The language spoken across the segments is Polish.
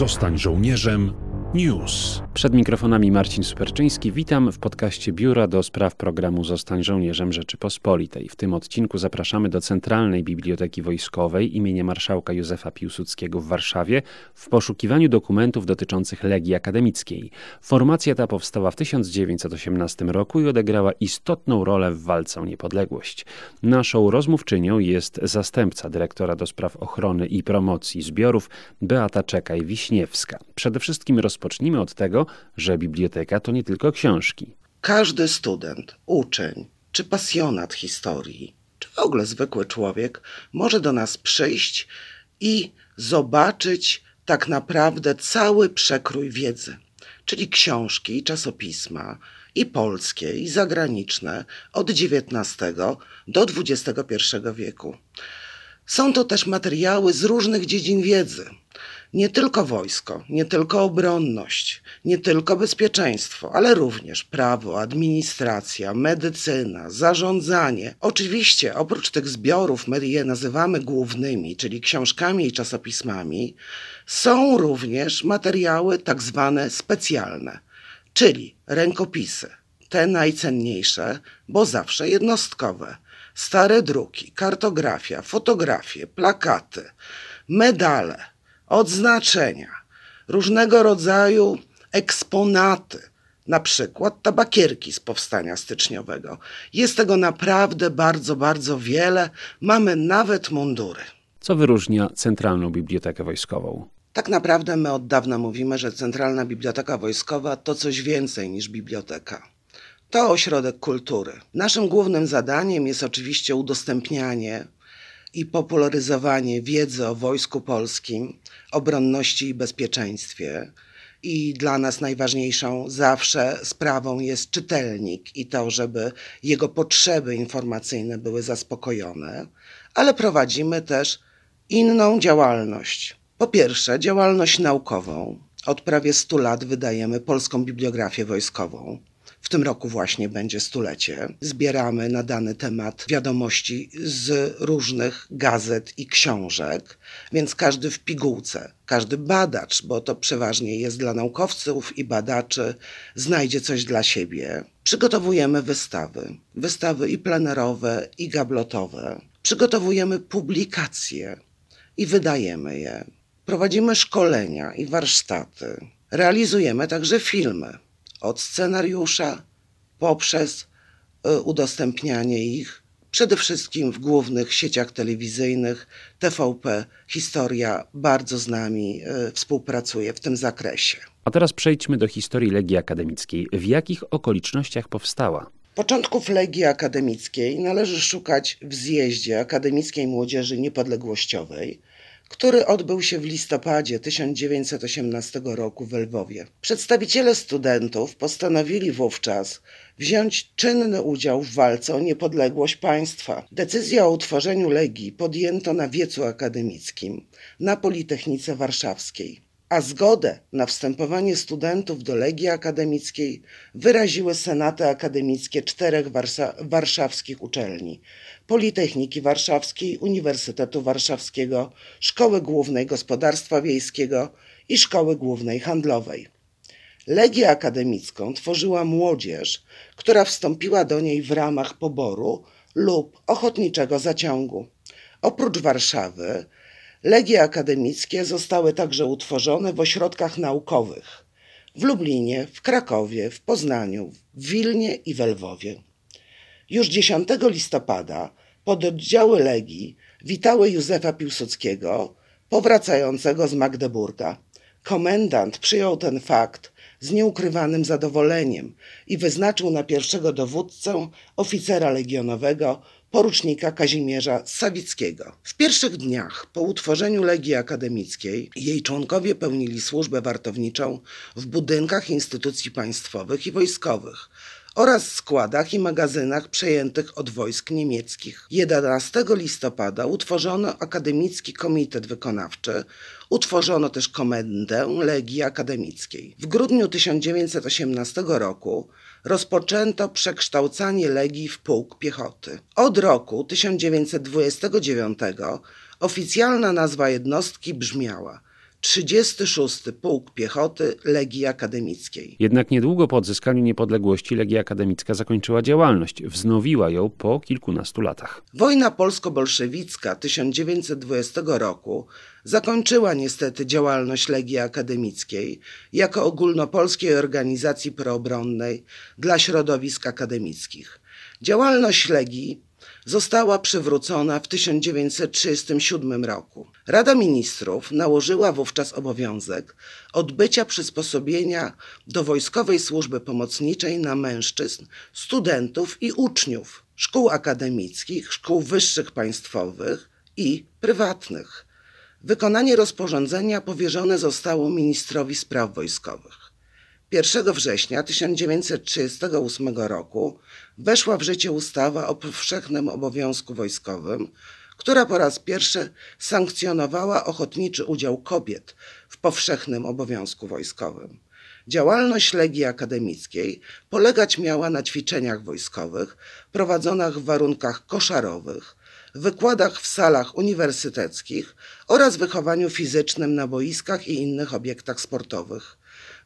Zostań żołnierzem News. Przed mikrofonami Marcin Superczyński. Witam w podcaście Biura do spraw programu Zostań żołnierzem Rzeczypospolitej. W tym odcinku zapraszamy do Centralnej Biblioteki Wojskowej imienia marszałka Józefa Piłsudskiego w Warszawie w poszukiwaniu dokumentów dotyczących Legii Akademickiej. Formacja ta powstała w 1918 roku i odegrała istotną rolę w walce o niepodległość. Naszą rozmówczynią jest zastępca dyrektora do spraw ochrony i promocji zbiorów Beata Czekaj-Wiśniewska. Przede wszystkim roz rozpocznijmy od tego, że biblioteka to nie tylko książki. Każdy student, uczeń czy pasjonat historii, czy w ogóle zwykły człowiek może do nas przyjść i zobaczyć tak naprawdę cały przekrój wiedzy, czyli książki i czasopisma, i polskie, i zagraniczne od XIX do XXI wieku. Są to też materiały z różnych dziedzin wiedzy nie tylko wojsko, nie tylko obronność, nie tylko bezpieczeństwo, ale również prawo, administracja, medycyna, zarządzanie. Oczywiście, oprócz tych zbiorów, my je nazywamy głównymi, czyli książkami i czasopismami, są również materiały tak zwane specjalne, czyli rękopisy, te najcenniejsze, bo zawsze jednostkowe, stare druki, kartografia, fotografie, plakaty, medale odznaczenia, różnego rodzaju eksponaty, na przykład tabakierki z powstania styczniowego. Jest tego naprawdę bardzo, bardzo wiele. Mamy nawet mundury. Co wyróżnia Centralną Bibliotekę Wojskową? Tak naprawdę my od dawna mówimy, że Centralna Biblioteka Wojskowa to coś więcej niż biblioteka. To ośrodek kultury. Naszym głównym zadaniem jest oczywiście udostępnianie i popularyzowanie wiedzy o Wojsku Polskim, obronności i bezpieczeństwie. I dla nas najważniejszą zawsze sprawą jest czytelnik i to, żeby jego potrzeby informacyjne były zaspokojone, ale prowadzimy też inną działalność. Po pierwsze, działalność naukową. Od prawie 100 lat wydajemy polską bibliografię wojskową. W tym roku właśnie będzie stulecie. Zbieramy na dany temat wiadomości z różnych gazet i książek, więc każdy w pigułce, każdy badacz, bo to przeważnie jest dla naukowców i badaczy, znajdzie coś dla siebie. Przygotowujemy wystawy, wystawy i plenerowe, i gablotowe. Przygotowujemy publikacje i wydajemy je. Prowadzimy szkolenia i warsztaty. Realizujemy także filmy od scenariusza poprzez e, udostępnianie ich przede wszystkim w głównych sieciach telewizyjnych. TVP Historia bardzo z nami e, współpracuje w tym zakresie. A teraz przejdźmy do historii Legii Akademickiej. W jakich okolicznościach powstała? Początków Legii Akademickiej należy szukać w zjeździe Akademickiej Młodzieży Niepodległościowej, który odbył się w listopadzie 1918 roku w Lwowie. Przedstawiciele studentów postanowili wówczas wziąć czynny udział w walce o niepodległość państwa. Decyzję o utworzeniu Legii podjęto na wiecu akademickim na Politechnice Warszawskiej a zgodę na wstępowanie studentów do Legii Akademickiej wyraziły senaty akademickie czterech warszawskich uczelni Politechniki Warszawskiej, Uniwersytetu Warszawskiego, Szkoły Głównej Gospodarstwa Wiejskiego i Szkoły Głównej Handlowej. Legię akademicką tworzyła młodzież, która wstąpiła do niej w ramach poboru lub ochotniczego zaciągu. Oprócz Warszawy, legie akademickie zostały także utworzone w ośrodkach naukowych w Lublinie, w Krakowie, w Poznaniu, w Wilnie i w Lwowie. Już 10 listopada pododdziały Legii witały Józefa Piłsudskiego, powracającego z Magdeburga. Komendant przyjął ten fakt z nieukrywanym zadowoleniem i wyznaczył na pierwszego dowódcę oficera legionowego porucznika Kazimierza Sawickiego. W pierwszych dniach po utworzeniu Legii Akademickiej jej członkowie pełnili służbę wartowniczą w budynkach instytucji państwowych i wojskowych oraz składach i magazynach przejętych od wojsk niemieckich. 11 listopada utworzono Akademicki Komitet Wykonawczy, utworzono też Komendę Legii Akademickiej. W grudniu 1918 roku rozpoczęto przekształcanie Legii w pułk piechoty. Od roku 1929 oficjalna nazwa jednostki brzmiała 36. Pułk Piechoty Legii Akademickiej. Jednak niedługo po odzyskaniu niepodległości Legia Akademicka zakończyła działalność. Wznowiła ją po kilkunastu latach. Wojna polsko-bolszewicka 1920 roku zakończyła niestety działalność Legii Akademickiej jako ogólnopolskiej organizacji proobronnej dla środowisk akademickich. Działalność Legii została przywrócona w 1937 roku. Rada Ministrów nałożyła wówczas obowiązek odbycia przysposobienia do wojskowej służby pomocniczej na mężczyzn, studentów i uczniów szkół akademickich, szkół wyższych państwowych i prywatnych. Wykonanie rozporządzenia powierzone zostało ministrowi spraw wojskowych. 1 września 1938 roku weszła w życie ustawa o powszechnym obowiązku wojskowym, która po raz pierwszy sankcjonowała ochotniczy udział kobiet w powszechnym obowiązku wojskowym. Działalność Legii Akademickiej polegać miała na ćwiczeniach wojskowych prowadzonych w warunkach koszarowych, wykładach w salach uniwersyteckich oraz wychowaniu fizycznym na boiskach i innych obiektach sportowych.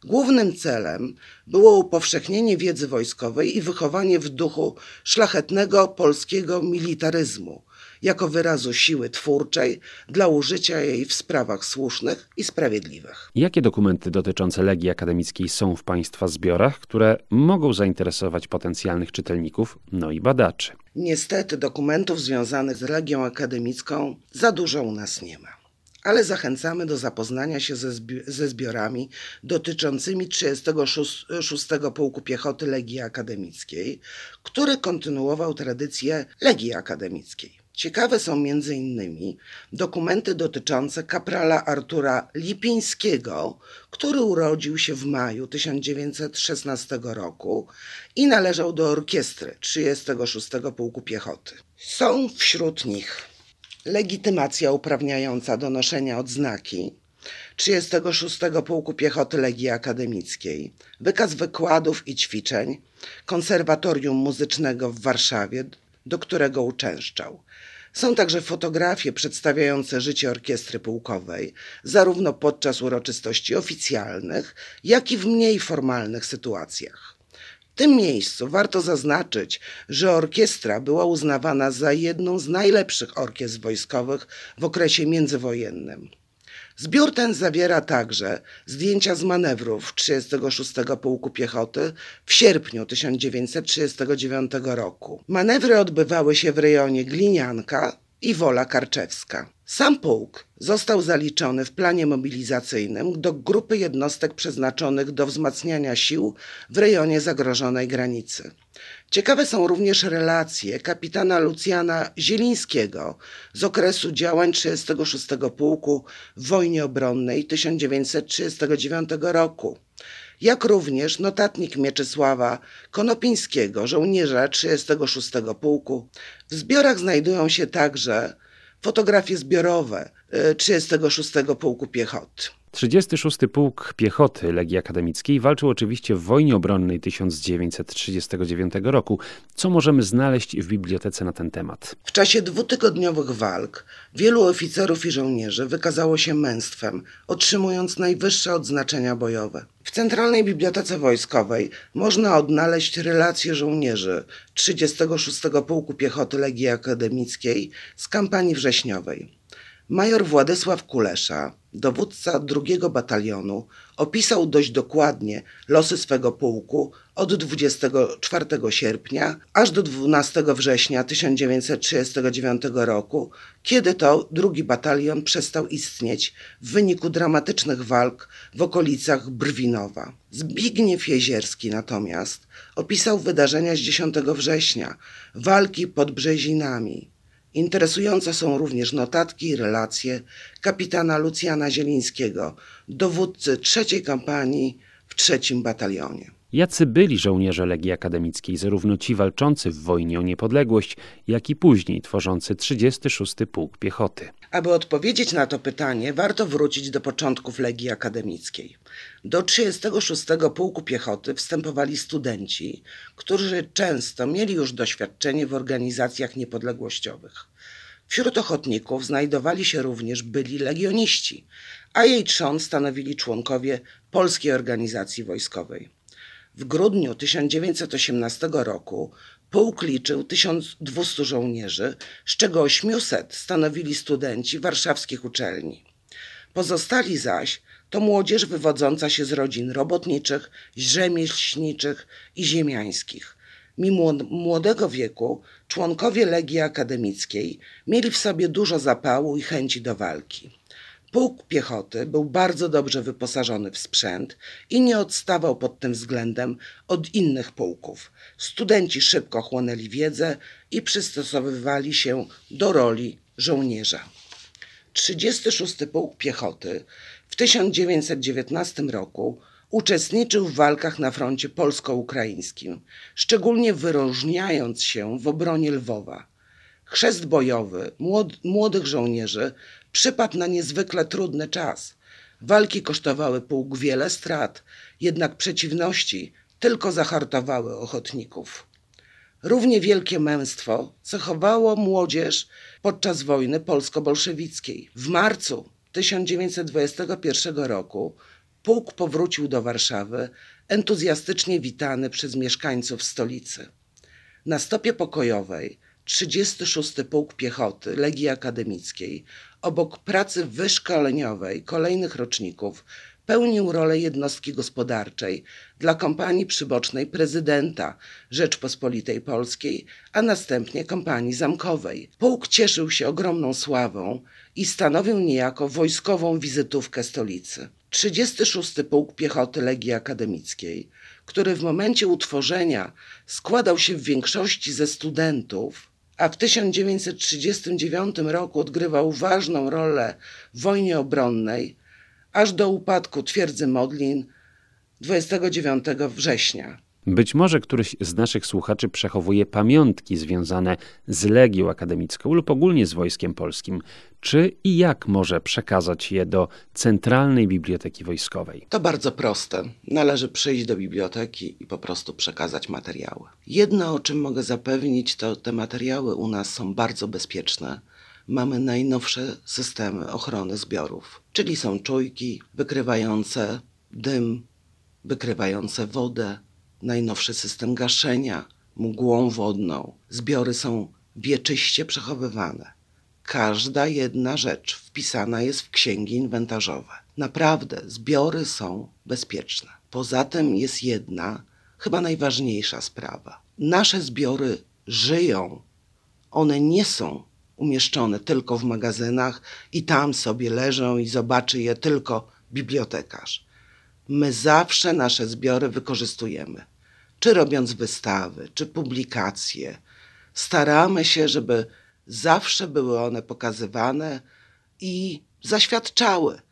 Głównym celem było upowszechnienie wiedzy wojskowej i wychowanie w duchu szlachetnego polskiego militaryzmu jako wyrazu siły twórczej dla użycia jej w sprawach słusznych i sprawiedliwych. Jakie dokumenty dotyczące Legii Akademickiej są w Państwa zbiorach, które mogą zainteresować potencjalnych czytelników, no i badaczy? Niestety dokumentów związanych z Legią Akademicką za dużo u nas nie ma ale zachęcamy do zapoznania się ze, zbi ze zbiorami dotyczącymi 36 Pułku Piechoty Legii Akademickiej, który kontynuował tradycję Legii Akademickiej. Ciekawe są m.in. dokumenty dotyczące kaprala Artura Lipińskiego, który urodził się w maju 1916 roku i należał do orkiestry 36 Pułku Piechoty. Są wśród nich legitymacja uprawniająca do noszenia odznaki 36 Pułku Piechoty Legii Akademickiej, wykaz wykładów i ćwiczeń Konserwatorium Muzycznego w Warszawie, do którego uczęszczał. Są także fotografie przedstawiające życie orkiestry pułkowej, zarówno podczas uroczystości oficjalnych, jak i w mniej formalnych sytuacjach. W tym miejscu warto zaznaczyć, że orkiestra była uznawana za jedną z najlepszych orkiestr wojskowych w okresie międzywojennym. Zbiór ten zawiera także zdjęcia z manewrów 36 Pułku Piechoty w sierpniu 1939 roku. Manewry odbywały się w rejonie Glinianka i Wola Karczewska. Sam pułk został zaliczony w planie mobilizacyjnym do grupy jednostek przeznaczonych do wzmacniania sił w rejonie zagrożonej granicy. Ciekawe są również relacje kapitana Lucjana Zielińskiego z okresu działań 36 Pułku w wojnie obronnej 1939 roku, jak również notatnik Mieczysława Konopińskiego, żołnierza 36 Pułku. W zbiorach znajdują się także fotografie zbiorowe 36 e, Pułku Piechoty. 36 Pułk Piechoty Legii Akademickiej walczył oczywiście w wojnie obronnej 1939 roku. Co możemy znaleźć w bibliotece na ten temat? W czasie dwutygodniowych walk wielu oficerów i żołnierzy wykazało się męstwem, otrzymując najwyższe odznaczenia bojowe. W Centralnej Bibliotece Wojskowej można odnaleźć relacje żołnierzy 36 Pułku Piechoty Legii Akademickiej z kampanii wrześniowej. Major Władysław Kulesza, dowódca drugiego batalionu, opisał dość dokładnie losy swego pułku od 24 sierpnia aż do 12 września 1939 roku, kiedy to drugi batalion przestał istnieć w wyniku dramatycznych walk w okolicach Brwinowa. Zbigniew Jezierski natomiast opisał wydarzenia z 10 września, walki pod Brzezinami, Interesujące są również notatki i relacje kapitana Lucjana Zielińskiego, dowódcy trzeciej kampanii w trzecim batalionie. Jacy byli żołnierze Legii Akademickiej, zarówno ci walczący w wojnie o niepodległość, jak i później tworzący 36 Pułk Piechoty? Aby odpowiedzieć na to pytanie, warto wrócić do początków Legii Akademickiej. Do 36 Pułku Piechoty wstępowali studenci, którzy często mieli już doświadczenie w organizacjach niepodległościowych. Wśród ochotników znajdowali się również byli legioniści, a jej trzon stanowili członkowie Polskiej Organizacji Wojskowej. W grudniu 1918 roku pułk liczył 1200 żołnierzy, z czego 800 stanowili studenci warszawskich uczelni. Pozostali zaś to młodzież wywodząca się z rodzin robotniczych, rzemieślniczych i ziemiańskich. Mimo młodego wieku członkowie Legii Akademickiej mieli w sobie dużo zapału i chęci do walki. Pułk piechoty był bardzo dobrze wyposażony w sprzęt i nie odstawał pod tym względem od innych pułków. Studenci szybko chłonęli wiedzę i przystosowywali się do roli żołnierza. 36. Pułk Piechoty w 1919 roku uczestniczył w walkach na froncie polsko-ukraińskim, szczególnie wyróżniając się w obronie Lwowa. Chrzest bojowy młodych żołnierzy przypadł na niezwykle trudny czas. Walki kosztowały pułk wiele strat, jednak przeciwności tylko zahartowały ochotników. Równie wielkie męstwo cechowało młodzież podczas wojny polsko-bolszewickiej. W marcu 1921 roku pułk powrócił do Warszawy, entuzjastycznie witany przez mieszkańców stolicy. Na stopie pokojowej 36. Pułk Piechoty Legii Akademickiej obok pracy wyszkoleniowej kolejnych roczników pełnił rolę jednostki gospodarczej dla kompanii przybocznej prezydenta Rzeczpospolitej Polskiej, a następnie kompanii zamkowej. Pułk cieszył się ogromną sławą i stanowił niejako wojskową wizytówkę stolicy. 36. Pułk Piechoty Legii Akademickiej, który w momencie utworzenia składał się w większości ze studentów, a w 1939 roku odgrywał ważną rolę w wojnie obronnej, aż do upadku twierdzy Modlin 29 września. Być może któryś z naszych słuchaczy przechowuje pamiątki związane z Legią Akademicką lub ogólnie z Wojskiem Polskim. Czy i jak może przekazać je do Centralnej Biblioteki Wojskowej? To bardzo proste. Należy przyjść do biblioteki i po prostu przekazać materiały. Jedno, o czym mogę zapewnić, to te materiały u nas są bardzo bezpieczne mamy najnowsze systemy ochrony zbiorów, czyli są czujki wykrywające dym, wykrywające wodę, najnowszy system gaszenia mgłą wodną. Zbiory są wieczyście przechowywane. Każda jedna rzecz wpisana jest w księgi inwentarzowe. Naprawdę, zbiory są bezpieczne. Poza tym jest jedna, chyba najważniejsza sprawa. Nasze zbiory żyją. One nie są umieszczone tylko w magazynach i tam sobie leżą i zobaczy je tylko bibliotekarz. My zawsze nasze zbiory wykorzystujemy, czy robiąc wystawy, czy publikacje. Staramy się, żeby zawsze były one pokazywane i zaświadczały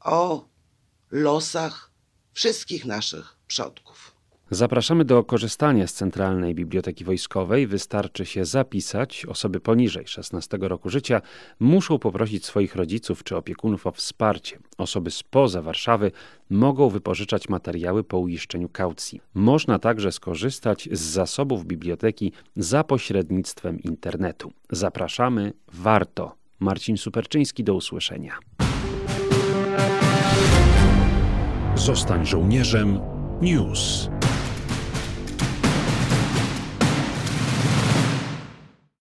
o losach wszystkich naszych przodków. Zapraszamy do korzystania z Centralnej Biblioteki Wojskowej. Wystarczy się zapisać. Osoby poniżej 16 roku życia muszą poprosić swoich rodziców czy opiekunów o wsparcie. Osoby spoza Warszawy mogą wypożyczać materiały po uiszczeniu kaucji. Można także skorzystać z zasobów biblioteki za pośrednictwem internetu. Zapraszamy, warto. Marcin Superczyński, do usłyszenia. Zostań żołnierzem. News.